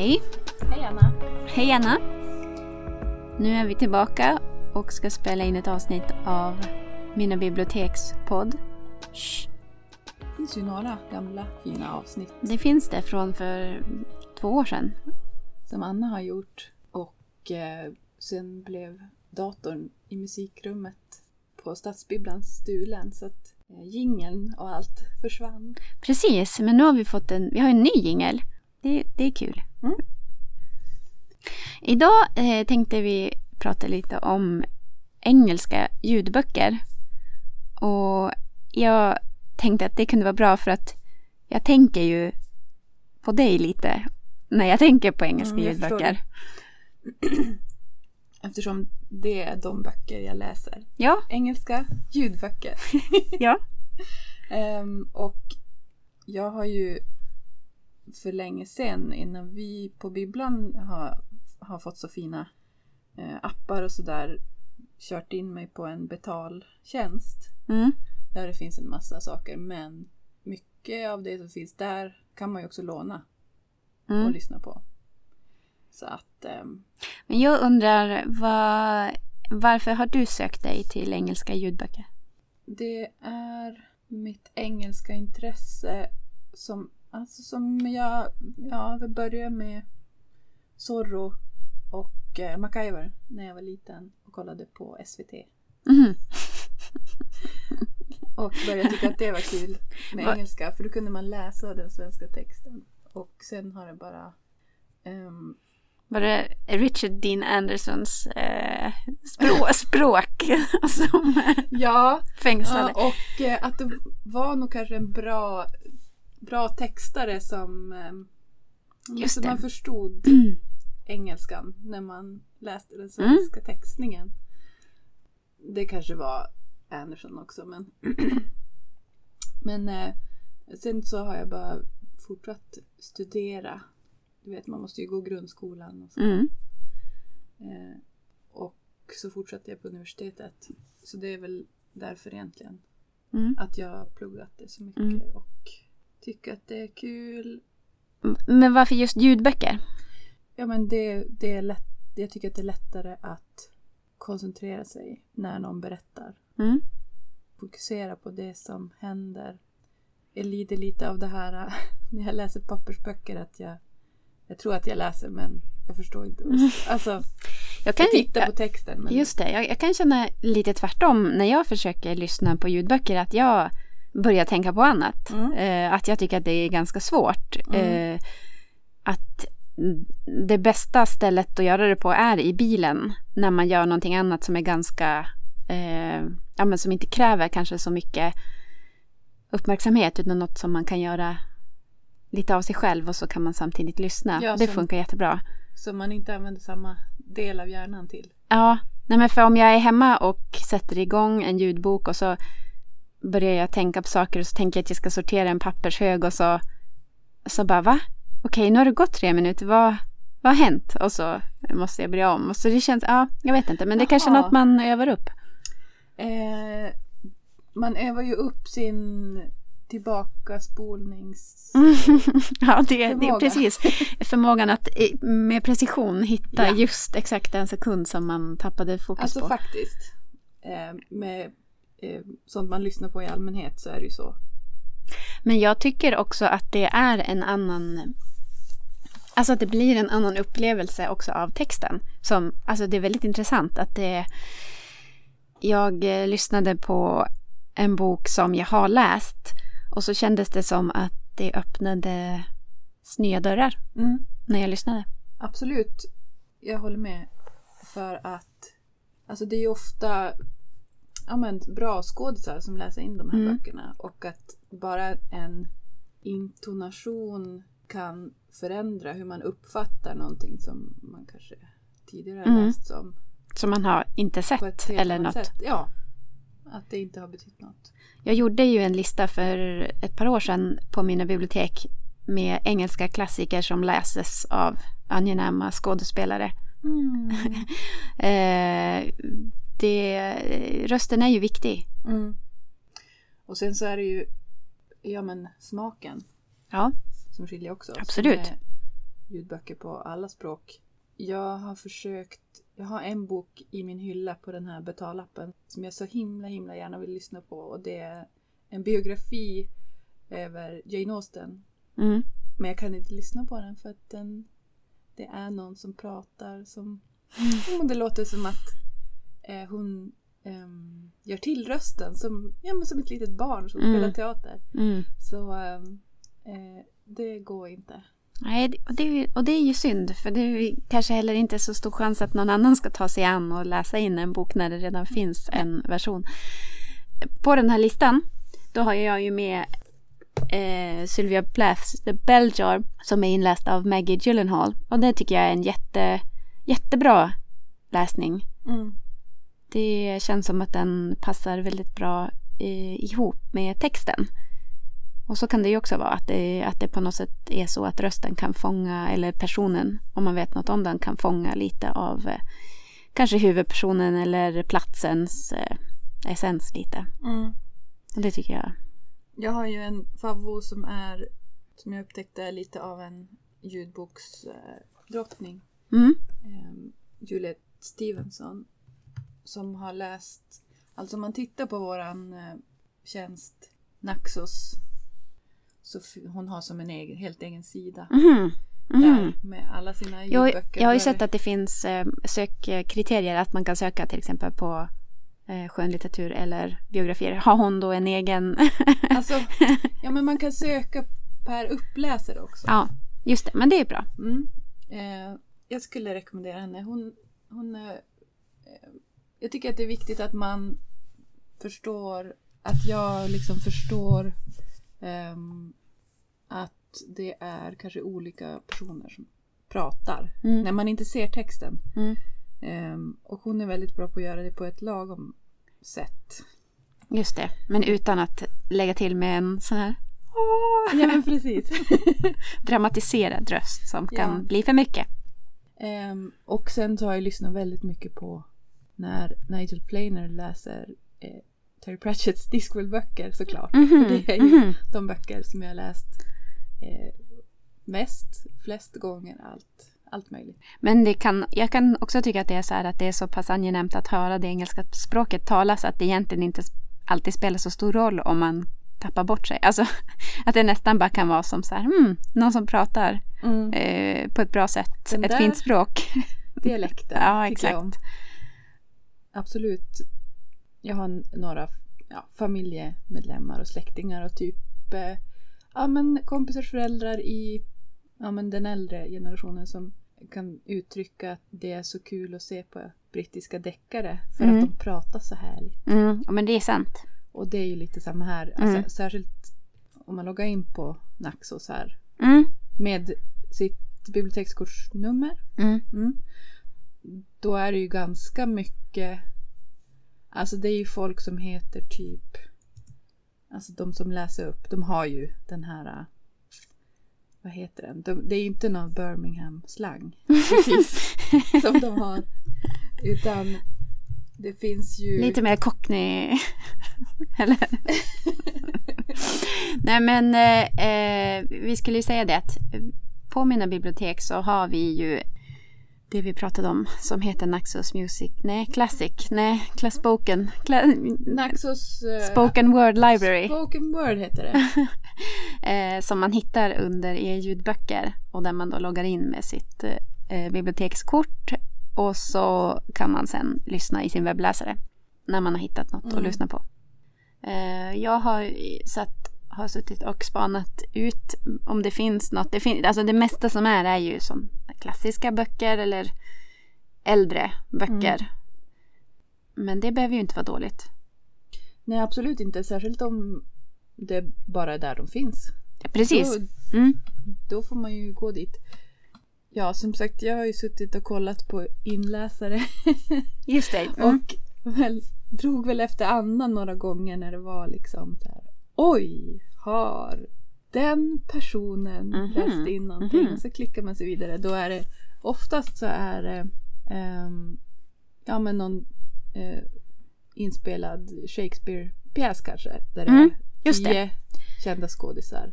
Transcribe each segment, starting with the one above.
Okej. Hej Anna. Hej Anna. Nu är vi tillbaka och ska spela in ett avsnitt av Mina bibliotekspodd. Shh. Det finns ju några gamla fina avsnitt Det finns det från för två år sedan. som Anna har gjort och eh, sen blev datorn i musikrummet på Stadsbibblan stulen så att eh, jingeln och allt försvann. Precis, men nu har vi fått en, vi har en ny jingel. Det, det är kul. Mm. Idag eh, tänkte vi prata lite om engelska ljudböcker. Och jag tänkte att det kunde vara bra för att jag tänker ju på dig lite när jag tänker på engelska Mm, ljudböcker. Eftersom det är de böcker jag läser. Ja, Engelska ljudböcker. ja. Ehm, och jag har ju för länge sedan innan vi på bibblan har, har fått så fina eh, appar och sådär kört in mig på en betaltjänst Mm. där det finns en massa saker men mycket av det som finns där kan man ju också låna och Mm. lyssna på. Så att ehm, Men jag undrar, vad, varför har du sökt dig till engelska ljudböcker? Det är mitt engelska intresse som, alltså som jag, ja, det började med Zorro och eh, MacGyver när jag var liten och kollade på SVT. Mhm. Och började tycka att det var kul med Va- engelska för då kunde man läsa den svenska texten. Och sen har det bara ehm, Var det Richard Dean Andersons eh, språk, språk som Ja, fängslade? Ja, och eh, att det var nog kanske en bra, bra textare som eh, Just så det. man förstod engelskan när man läste den svenska textningen. Det kanske var Anderson också men men eh, sen så har jag bara fortsatt studera. Du vet man måste ju gå grundskolan och så. Mm. Eh, och så fortsatte jag på universitetet. Så det är väl därför egentligen. Mm. Att jag har pluggat det så mycket Mm. och tycker att det är kul. Men varför just ljudböcker? Ja men det, det är lätt. Jag tycker att det är lättare att koncentrera sig när någon berättar. Mm. Fokusera på det som händer. Jag lider lite av det här när jag läser pappersböcker att jag jag tror att jag läser men jag förstår inte. Alltså, Jag kan, jag tittar på texten men Just det, jag, jag kan känna lite tvärtom när jag försöker lyssna på ljudböcker att jag börjar tänka på annat. Mm. Eh, att jag tycker att det är ganska svårt. Mm. Eh, att det bästa stället att göra det på är i bilen när man gör någonting annat som är ganska, eh, ja men som inte kräver kanske så mycket uppmärksamhet utan något som man kan göra lite av sig själv och så kan man samtidigt lyssna. Ja, det som- funkar jättebra. som man inte använder samma del av hjärnan till. Ja, nej men för om jag är hemma och sätter igång en ljudbok och så börjar jag tänka på saker och så tänker jag att jag ska sortera en pappershög och så, så bara va? Okej, nu har det gått tre minuter, vad, vad har hänt? Och så måste jag börja om. Och så det känns, ja, jag vet inte, men det är kanske är något man övar upp. Eh, man övar ju upp sin tillbakaspolnings... ja, det, det är Förmåga. precis förmågan att med precision hitta Ja. just exakt den sekund som man tappade fokus Alltså på. faktiskt. Eh, med sånt man lyssnar på i allmänhet så är det ju så. Men jag tycker också att det är en annan... Alltså att det blir en annan upplevelse också av texten. Som, alltså det är väldigt intressant att det... Jag eh, lyssnade på en bok som jag har läst och så kändes det som att det öppnade nya dörrar Mm, när jag lyssnade. absolut. Jag håller med. För att alltså det är ju ofta ja, men, bra skådisar som läser in de här Mm. böckerna. Och att bara en intonation kan förändra hur man uppfattar någonting som man kanske tidigare har Mm. läst som. Som man har inte sett eller något. sätt. Ja. Att det inte har betytt något. Jag gjorde ju en lista för ett par år sedan på mina bibliotek med engelska klassiker som läses av angenäma skådespelare. Mm. Eh, det, rösten är ju viktig. Mm. Och sen så är det ju ja, men smaken Ja, som skiljer också. Absolut. Ljudböcker på alla språk. Jag har försökt, jag har en bok i min hylla på den här betalappen som jag så himla himla gärna vill lyssna på och det är en biografi över Jane Austen. Mm. Men jag kan inte lyssna på den för att den, det är någon som pratar som... Och det låter som att eh, hon ehm, gör till rösten som, ja, men som ett litet barn som Mm. spelar teater. Mm. Så ehm, eh, det går inte. Nej, och det, är ju- och det är ju synd för det är kanske heller inte så stor chans att någon annan ska ta sig an och läsa in en bok när det redan finns en version. På den här listan då har jag ju med eh, Sylvia Plaths The Bell Jar som är inläst av Maggie Gyllenhaal och det tycker jag är en jätte, jättebra läsning. Mm. Det känns som att den passar väldigt bra eh, ihop med texten. Och så kan det ju också vara att det, att det på något sätt är så att rösten kan fånga, eller personen, om man vet något om den, kan fånga lite av eh, kanske huvudpersonen eller platsens eh, essens lite. Mm. Och det tycker jag. Jag har ju en favvo som är, som jag upptäckte är lite av en ljudboksdrottning. Eh. Mm. Ehm, Juliette Stevenson. Som har läst, alltså om man tittar på våran eh, tjänst Naxos. Så hon har som en egen, helt egen sida. Mhm. Mhm. Där med alla sina Jag, ljudböcker. jag har ju sett att det finns eh, sökkriterier, att man kan söka till exempel på eh, skönlitteratur eller biografier. Har hon då en egen... Alltså, ja men man kan söka per uppläsare också. ja, just det. Men det är bra. Mm. Eh, jag skulle rekommendera henne. Hon, hon, eh, jag tycker att det är viktigt att man förstår, att jag liksom förstår ehm, att det är kanske olika personer som pratar. Mm. När man inte ser texten. Mm. Ehm, och hon är väldigt bra på att göra det på ett lagom sätt. Just det, men utan att lägga till med en sån här Ja men precis. dramatiserad röst som Ja. kan bli för mycket. Ehm, och sen så har jag lyssnat väldigt mycket på när Nigel Planer läser eh, Terry Pratchetts Discworld-böcker såklart. Mhm, För det är ju mhm. de böcker som jag läst eh, mest, flest gånger, allt, allt möjligt. Men det kan, jag kan också tycka att det är så här att det är så pass angenämt att höra det engelska språket talas att det egentligen inte alltid spelar så stor roll om man tappar bort sig. Alltså att det nästan bara kan vara som så här, hmm, någon som pratar eh, på ett bra sätt, Den ett fint språk. Dialekten Ja, tycker jag om. Absolut. Jag har några ja, familjemedlemmar och släktingar och typ eh, ja, men kompisars föräldrar i ja, men den äldre generationen som kan uttrycka att det är så kul att se på brittiska deckare för Mm. att de pratar så härligt. Mm, men det är sant. Och det är ju lite samma här. Alltså, Mm. Särskilt om man loggar in på Naxos här Mm, med sitt bibliotekskortsnummer. mm, Mm. Då är det ju ganska mycket Alltså det är ju folk som heter typ Alltså de som läser upp, de har ju den här äh, Vad heter den? De, det är ju inte någon Birmingham-slang precis som de har. Utan det finns ju... Lite mer cockney. Eller? Nej men eh, eh, vi skulle ju säga det att på mina bibliotek så har vi ju det vi pratade om som heter Naxos Music. Nej, Classic. Nej, Class Spoken. Cla Naxos... eh, spoken Word Library. Spoken Word heter det. eh, som man hittar under e-ljudböcker och där man då loggar in med sitt eh, bibliotekskort och så kan man sen lyssna i sin webbläsare när man har hittat något att Mm. lyssna på. Eh, jag har, satt, har suttit och spanat ut om det finns något. Det, fin- alltså det mesta som är är ju som klassiska böcker eller äldre böcker. Men det behöver ju inte vara dåligt. Nej, absolut inte. Särskilt om det bara är där de finns. Precis. Då, Mm. då får man ju gå dit. Ja, som sagt, jag har ju suttit och kollat på inläsare Just det. Mm. och väl, drog väl efter andan några gånger när det var liksom så här. Oj, har den personen Mhm, läst in någonting? mhm. Så klickar man sig vidare. Då är det oftast så är det ehm, ja men någon eh, inspelad Shakespeare-pjäs kanske. Där det Mm, är det. tio kända skådisar.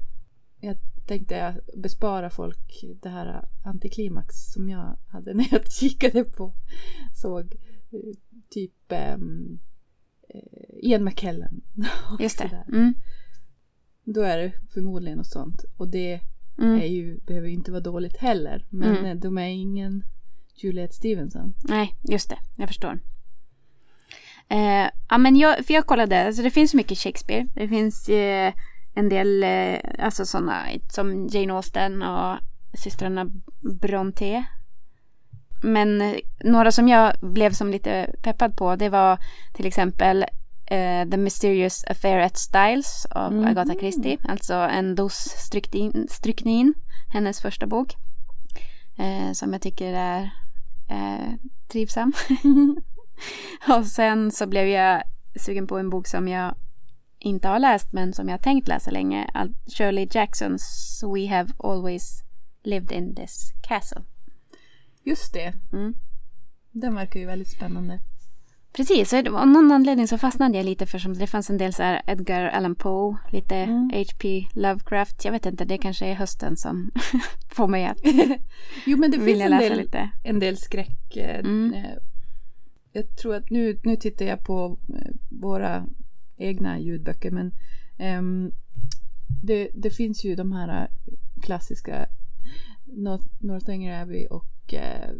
Jag, tänkte jag bespara folk det här antiklimax som jag hade när jag kikade på, såg eh, typ um, Ian McKellen. Just det. Mm. Då är det förmodligen något sånt. Och det mm. är ju, behöver ju inte vara dåligt heller. Men mm. Eh, de är ingen Juliette Stevenson. Nej, just det. Jag förstår. Eh, ja, men jag, för jag kollade, alltså det finns mycket Shakespeare. Det finns eh, en del, eh, alltså sådana som Jane Austen och systrarna Bronte. Men eh, några som jag blev som lite peppad på det var till exempel uh, The Mysterious Affair at Styles av mm. Agatha Christie. Alltså en dos stryknin, stryknin hennes första bok. Uh, som jag tycker är uh, trivsam. och sen så blev jag sugen på en bok som jag inte har läst men som jag tänkt läsa länge. Shirley Jacksons We have always lived in this castle. Just det. Mm. Den verkar ju väldigt spännande. Precis, av någon anledning så fastnade jag lite för som det fanns en del så här Edgar Allan Poe, lite mm. H.P. Lovecraft. Jag vet inte, det kanske är hösten som får mig att Jo men det finns en del, lite. en del skräck. Eh, mm. Eh, jag tror att nu, nu tittar jag på eh, våra egna ljudböcker men um, det, det finns ju de här klassiska North, Northanger Abbey och uh,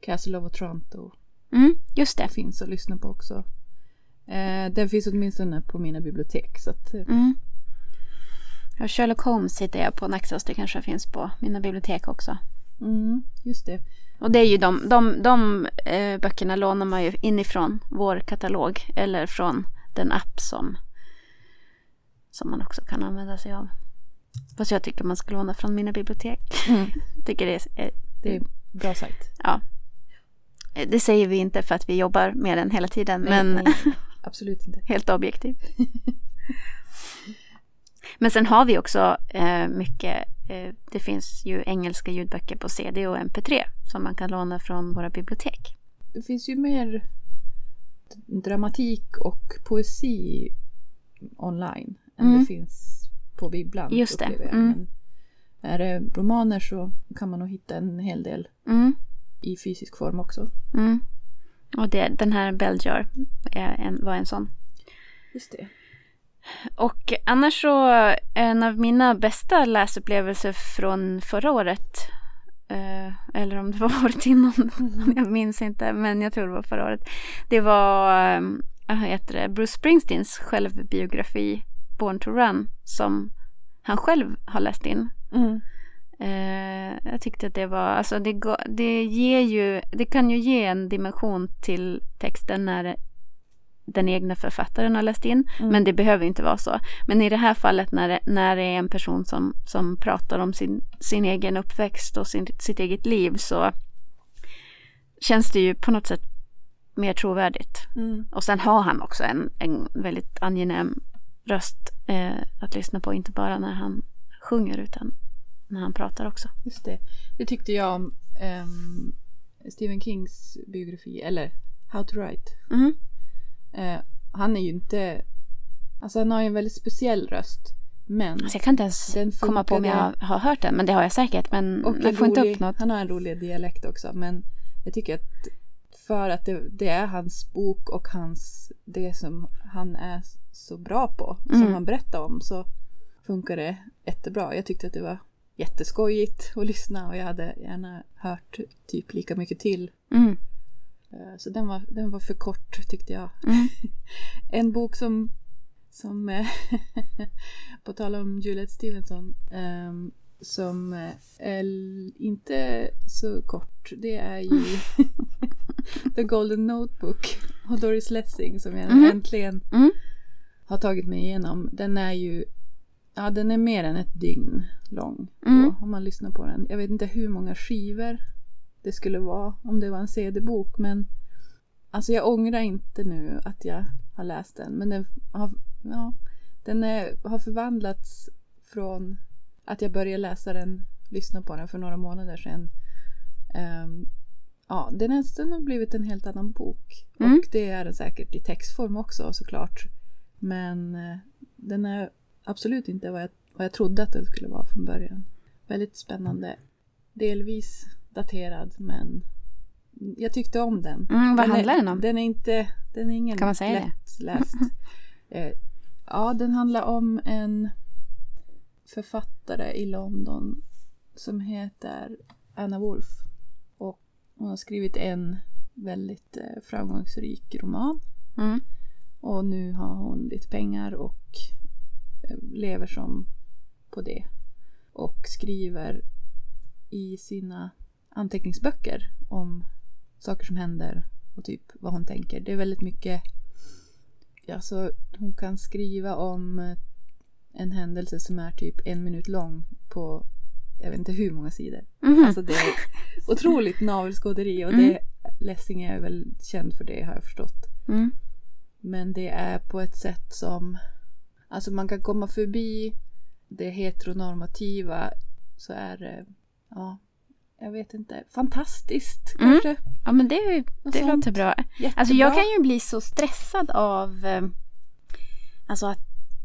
Castle of Otranto Mm, just det. Finns att lyssna på också. Eh, den finns åtminstone på mina bibliotek. Så att, eh. mm. ja, Sherlock Holmes hittar jag på Naxos. Det kanske finns på mina bibliotek också. Mm, just det. Och det är ju de, de, de eh, böckerna lånar man ju inifrån vår katalog. Eller från den app som, som man också kan använda sig av. Fast jag tycker man ska låna från mina bibliotek. Mm. tycker det är, det är bra sagt. Ja. Det säger vi inte för att vi jobbar med den hela tiden, nej, men nej, absolut inte. helt objektivt. men sen har vi också eh, mycket, eh, det finns ju engelska ljudböcker på CD och MP3 som man kan låna från våra bibliotek. Det finns ju mer dramatik och poesi online än mm. det finns på bibblan. Just det. Mm. är det romaner så kan man nog hitta en hel del. Mm i fysisk form också. Mm. Och det, den här Beljar en, var en sån. Just det. Och annars så, en av mina bästa läsupplevelser från förra året eh, eller om det var året innan, jag minns inte, men jag tror det var förra året. Det var, eh, heter det, Bruce Springsteens självbiografi Born to Run som han själv har läst in. Mm. Eh, jag tyckte att det var, alltså det, det ger ju, det kan ju ge en dimension till texten när den egna författaren har läst in. Mm. Men det behöver inte vara så. Men i det här fallet när det, när det är en person som, som pratar om sin, sin egen uppväxt och sin, sitt eget liv så känns det ju på något sätt mer trovärdigt. Mm. Och sen har han också en, en väldigt angenäm röst eh, att lyssna på. Inte bara när han sjunger utan när han pratar också. Just det. Det tyckte jag om um, Stephen Kings biografi, eller How to Write. Mm. Uh, han är ju inte... Alltså han har ju en väldigt speciell röst. Men alltså jag kan inte ens komma på om jag har hört den, men det har jag säkert. Men och jag får rolig, inte upp något. Han har en rolig dialekt också, men jag tycker att för att det, det, är hans bok och hans, det som han är så bra på, mm. som han berättar om, så funkar det jättebra. Jag tyckte att det var jätteskojigt att lyssna och jag hade gärna hört typ lika mycket till. Mm. Eh, så den var, den var för kort tyckte jag. Mm. en bok som, som eh, på tal om Juliette Stevenson, um, som eh, är inte så kort, det är ju The Golden Notebook av Doris Lessing som jag mm. äntligen har tagit mig igenom. Den är ju Ja, den är mer än ett dygn lång. Mm. Om man lyssnar på den. Jag vet inte hur många skivor det skulle vara om det var en CD-bok. Men alltså jag ångrar inte nu att jag har läst den. Men den har, ja, den är, har förvandlats från att jag började läsa den, lyssna på den för några månader sedan. Um, ja, den, är, den har blivit en helt annan bok. Mm. Och det är den säkert i textform också såklart. Men uh, den är absolut inte vad jag vad jag trodde att den skulle vara från början. Väldigt spännande. Delvis daterad men jag tyckte om den. Mm, vad den handlar är, den om? Den är inte, den är ingen Kan man säga det? lättläst. eh, ja, den handlar om en författare i London som heter Anna Wolf. Och hon har skrivit en väldigt eh, framgångsrik roman. Mm. Och nu har hon lite pengar och lever som på det. Och skriver i sina anteckningsböcker om saker som händer och typ vad hon tänker. Det är väldigt mycket, ja så hon kan skriva om eh, en händelse som är typ en minut lång på jag vet inte hur många sidor. Mhm. Alltså det är otroligt navelskåderi och Mm. det, Lessing är väl känd för det har jag förstått. Mm. Men det är på ett sätt som... Alltså man kan komma förbi det heteronormativa så är det... Ja, jag vet inte. Fantastiskt Mm. kanske. Ja men det, Något det sånt. låter bra. Jättebra. Alltså jag kan ju bli så stressad av eh, Alltså att,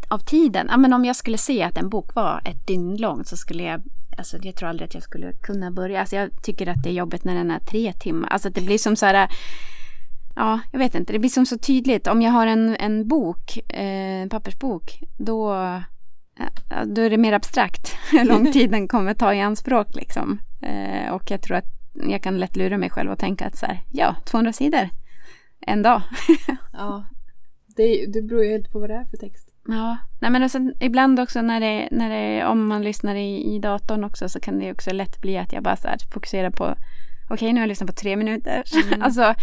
av tiden. Ja, men om jag skulle se att en bok var ett dygn lång så skulle jag Alltså jag tror aldrig att jag skulle kunna börja. Alltså jag tycker att det är jobbigt när den är tre timmar. Alltså det blir som så här Ja, jag vet inte. Det blir som så tydligt. Om jag har en, en bok, eh, en pappersbok, då, då är det mer abstrakt hur lång tid den kommer ta i anspråk. Liksom. Eh, och jag tror att jag kan lätt lura mig själv och tänka att så här, ja, 200 sidor, en dag. Ja. Det, det beror ju helt på vad det är för text. Ja, nej men alltså, ibland också när det, när det, om man lyssnar i, i datorn också så kan det också lätt bli att jag bara så här fokuserar på Okej, nu har jag lyssnat på tre minuter. Mm. alltså,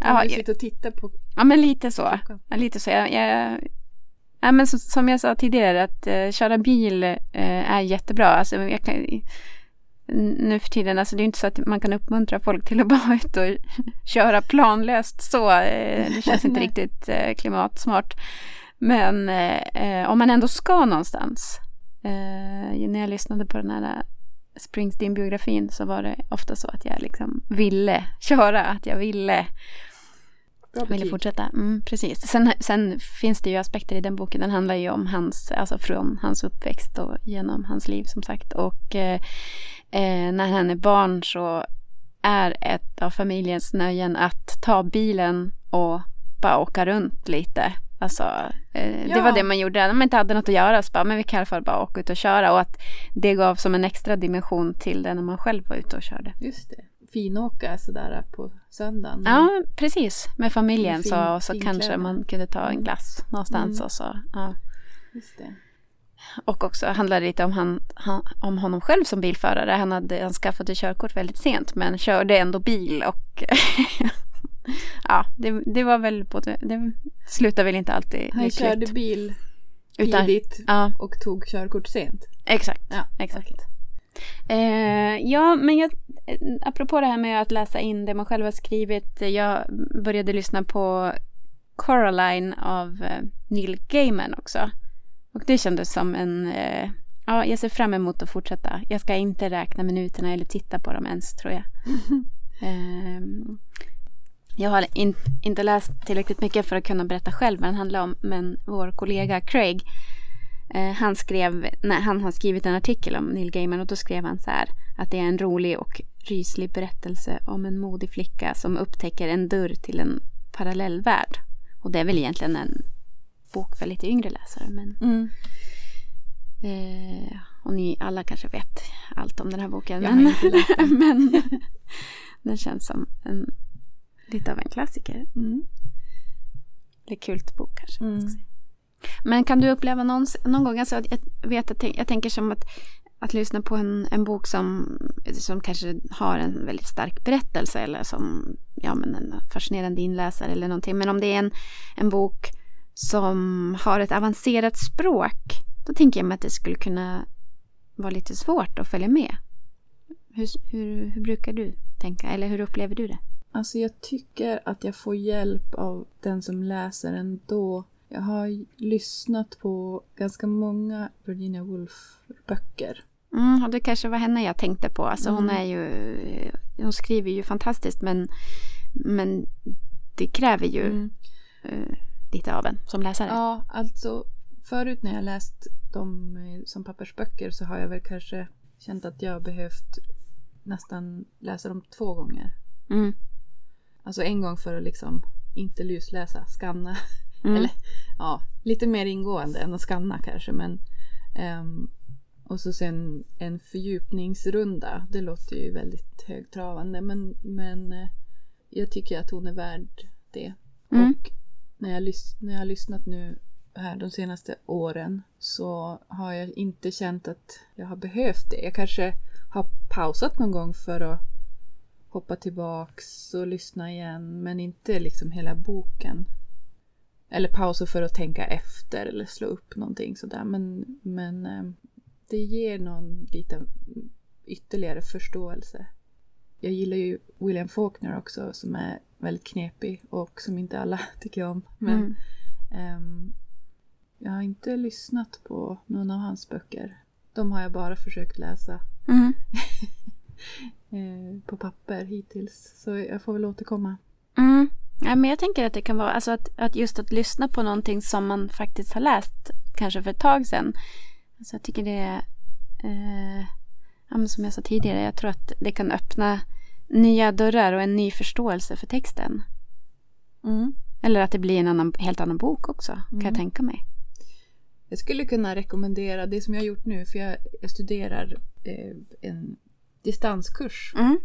Ja, du sitter och tittar på ja, men lite så. Ja, lite så. Jag, jag, ja, men som, som jag sa tidigare, att eh, köra bil eh, är jättebra. Alltså, jag kan, nu för tiden, alltså, det är inte så att man kan uppmuntra folk till att bara ute och köra planlöst så. Eh, det känns inte riktigt klimatsmart. Men eh, om man ändå ska någonstans. Eh, när jag lyssnade på den här Springsteen-biografin så var det ofta så att jag liksom ville köra, att jag ville ville fortsätta. Mm, precis. Sen, sen finns det ju aspekter i den boken. Den handlar ju om hans, alltså från hans uppväxt och genom hans liv som sagt. Och eh, eh, när han är barn så är ett av familjens nöjen att ta bilen och bara åka runt lite. Alltså, eh, Ja. det var det man gjorde. När man inte hade något att göra så bara, men vi kan i alla fall bara åka ut och köra. Och att det gav som en extra dimension till det när man själv var ute och körde. Just det. Finåka sådär på söndagen. Ja, precis. Med familjen fin- så, så finkläder. kanske man kunde ta en glass någonstans. Mm. Och, så, ja. Just det. och också handlar det lite om, han, han, om honom själv som bilförare. Han hade han skaffade körkort väldigt sent men körde ändå bil. Och ja, det, det var väl både, det slutade väl inte alltid Han lyckligt. körde bil Utan- tidigt Ja, och tog körkort sent. exakt. Ja, exakt. okej. Eh, ja, men jag, eh, apropå det här med att läsa in det man själv har skrivit. Jag började lyssna på Coraline av eh, Neil Gaiman också. Och det kändes som en... Eh, ja, jag ser fram emot att fortsätta. Jag ska inte räkna minuterna eller titta på dem ens, tror jag. Jag har in, inte läst tillräckligt mycket för att kunna berätta själv vad den handlar om. Men vår kollega Craig, eh, han skrev, nej, han har skrivit en artikel om Neil Gaiman och då skrev han så här att det är en rolig och ryslig berättelse om en modig flicka som upptäcker en dörr till en parallellvärld. Och det är väl egentligen en bok för lite yngre läsare. Men, Mm. eh, och ni alla kanske vet allt om den här boken. Jag men, men den känns som en, lite av en klassiker. Mm. Eller kultbok kanske. Mm. Men kan du uppleva någon, någon gång, alltså, jag, vet att, jag tänker som att, att lyssna på en, en bok som, som kanske har en väldigt stark berättelse eller som ja, men en fascinerande inläsare eller någonting. Men om det är en, en bok som har ett avancerat språk, då tänker jag mig att det skulle kunna vara lite svårt att följa med. Hur, hur, hur brukar du tänka, eller hur upplever du det? Alltså jag tycker att jag får hjälp av den som läser ändå. Jag har lyssnat på ganska många Virginia Woolf-böcker. Mm, och det kanske var henne jag tänkte på. Alltså hon Mm. är ju, hon skriver ju fantastiskt men, men det kräver ju Mm. eh, lite av en som läsare. Ja, alltså förut när jag läst de eh, som pappersböcker så har jag väl kanske känt att jag behövt nästan läsa dem två gånger. Mm. Alltså en gång för att liksom inte lusläsa, skanna. Mm. Eller ja, lite mer ingående än att skanna kanske. Men, ehm, och så sen en fördjupningsrunda. Det låter ju väldigt högtravande men, men eh, jag tycker att hon är värd det. Mm. Och när jag, när jag har lyssnat nu här de senaste åren så har jag inte känt att jag har behövt det. Jag kanske har pausat någon gång för att hoppa tillbaks och lyssna igen men inte liksom hela boken. Eller pauser för att tänka efter eller slå upp någonting sådär. Men, men eh, det ger någon liten ytterligare förståelse. Jag gillar ju William Faulkner också som är väldigt knepig och som inte alla tycker om. Men Mm. ehm, jag har inte lyssnat på någon av hans böcker. De har jag bara försökt läsa Mm. på papper hittills. Så jag får väl återkomma. Mm. Ja, men jag tänker att det kan vara alltså att, att just att lyssna på någonting som man faktiskt har läst kanske för ett tag sedan. Alltså jag tycker det är, eh, ja, som jag sa tidigare, jag tror att det kan öppna nya dörrar och en ny förståelse för texten. Eller att det blir en annan, helt annan bok också, kan jag Mm. tänka mig. Jag skulle kunna rekommendera det som jag har gjort nu för jag, jag studerar eh, en distanskurs Mm.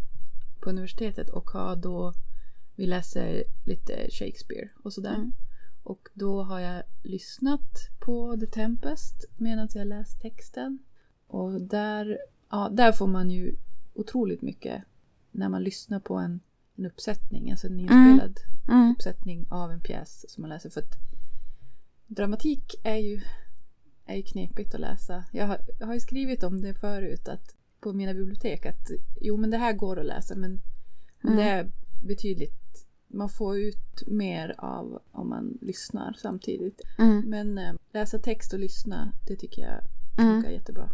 På universitetet och har då, vi läser lite Shakespeare och sådär. Mm. Och då har jag lyssnat på The Tempest medan jag läst texten. Och där, ja, där får man ju otroligt mycket när man lyssnar på en, en uppsättning, alltså en inspelad Mm. uppsättning av en pjäs som man läser. För att dramatik är ju, är ju knepigt att läsa. Jag har, jag har ju skrivit om det förut att på mina bibliotek att jo men det här går att läsa men, men det är betydligt man får ut mer av om man lyssnar samtidigt. Mm. Men eh, läsa text och lyssna, det tycker jag funkar jättebra.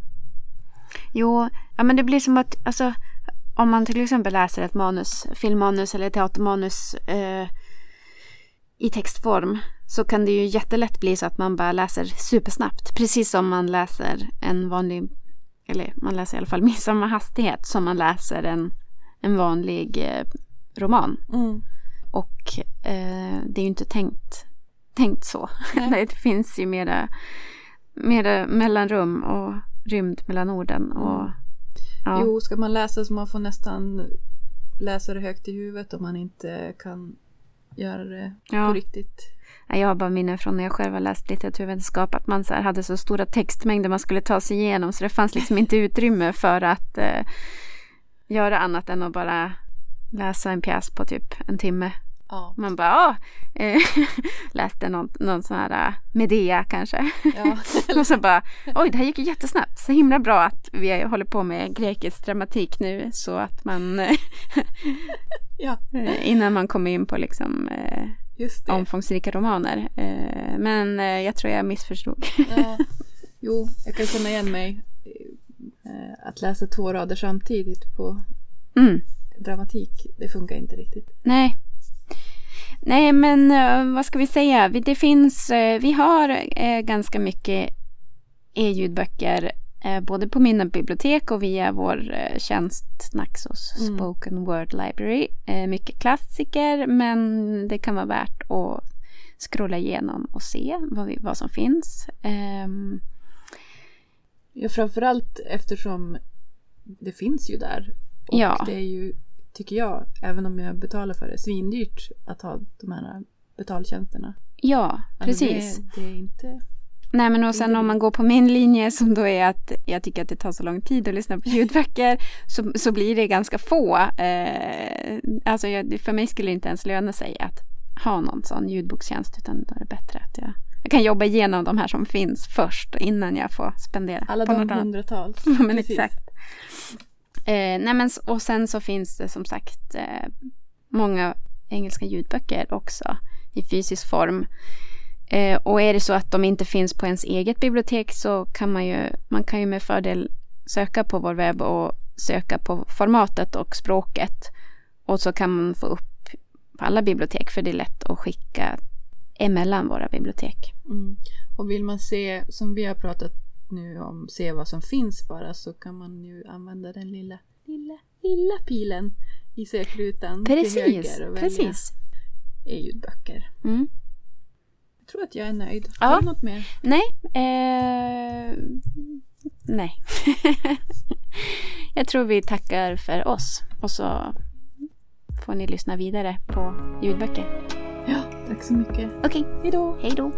Jo, ja, men det blir som att alltså, om man till exempel läser ett manus, filmmanus eller teatermanus eh, i textform så kan det ju jättelätt bli så att man bara läser supersnabbt. Precis som man läser en vanlig, eller man läser i alla fall i samma hastighet som man läser en, en vanlig eh, roman. Och eh, det är ju inte tänkt, tänkt så. Det finns ju mera, mera mellanrum och rymd mellan orden. Och, ja. Jo, ska man läsa så man får nästan läsa det högt i huvudet om man inte kan göra det Ja. på riktigt. Jag har bara minnen från när jag själv har läst litteraturvetenskap att man så hade så stora textmängder man skulle ta sig igenom så det fanns liksom inte utrymme för att eh, göra annat än att bara läsa en pjäs på typ en timme. Ja. Man bara, ah, eh, läste någon, någon sån här eh, Medea kanske. ja. Och så bara, oj det här gick ju jättesnabbt. Så himla bra att vi håller på med grekisk dramatik nu så att man ja, eh, innan man kommer in på liksom eh, just det. omfångsrika romaner. Eh, men eh, jag tror jag missförstod. Ja. Jo, jag kan känna igen mig. eh, Att läsa två rader samtidigt på Mm. dramatik, det funkar inte riktigt. Nej. Nej, men vad ska vi säga? Vi, det finns, vi har ganska mycket e-ljudböcker både på mina bibliotek och via vår eh, tjänst Naxos Mm. Spoken Word Library. Eh, mycket klassiker, men det kan vara värt att scrolla igenom och se vad, vi, vad som finns. Ehm, Ja, framförallt eftersom det finns ju där. Och Ja. det är ju, tycker jag, även om jag betalar för det, svindyrt att ha de här betaltjänsterna. ja, Alltså, precis. Det, det är inte... Nej men och sen om man går på min linje som då är att jag tycker att det tar så lång tid att lyssna på ljudböcker så, så blir det ganska få. Eh, alltså jag, för mig skulle det inte ens löna sig att ha någon sån ljudbokstjänst utan då är det bättre att jag, jag kan jobba igenom de här som finns först innan jag får spendera Alla på de något hundratals. Men Precis. exakt. Eh, nej men, och sen så finns det som sagt eh, många engelska ljudböcker också i fysisk form. Eh, och är det så att de inte finns på ens eget bibliotek så kan man ju, man kan ju med fördel söka på vår webb och söka på formatet och språket. Och så kan man få upp på alla bibliotek för det är lätt att skicka emellan våra bibliotek. Mm. Och vill man se, som vi har pratat nu om se vad som finns bara så kan man ju använda den lilla, lilla, lilla pilen i sökrutan till Precis, höger och välja precis. e-ljudböcker. Mm. Tror att jag är nöjd. Ja. Har du något mer? Nej. Eh, nej. jag tror vi tackar för oss. Och så får ni lyssna vidare på ljudböcker. Ja, tack så mycket. Okej, Hej då! hej då.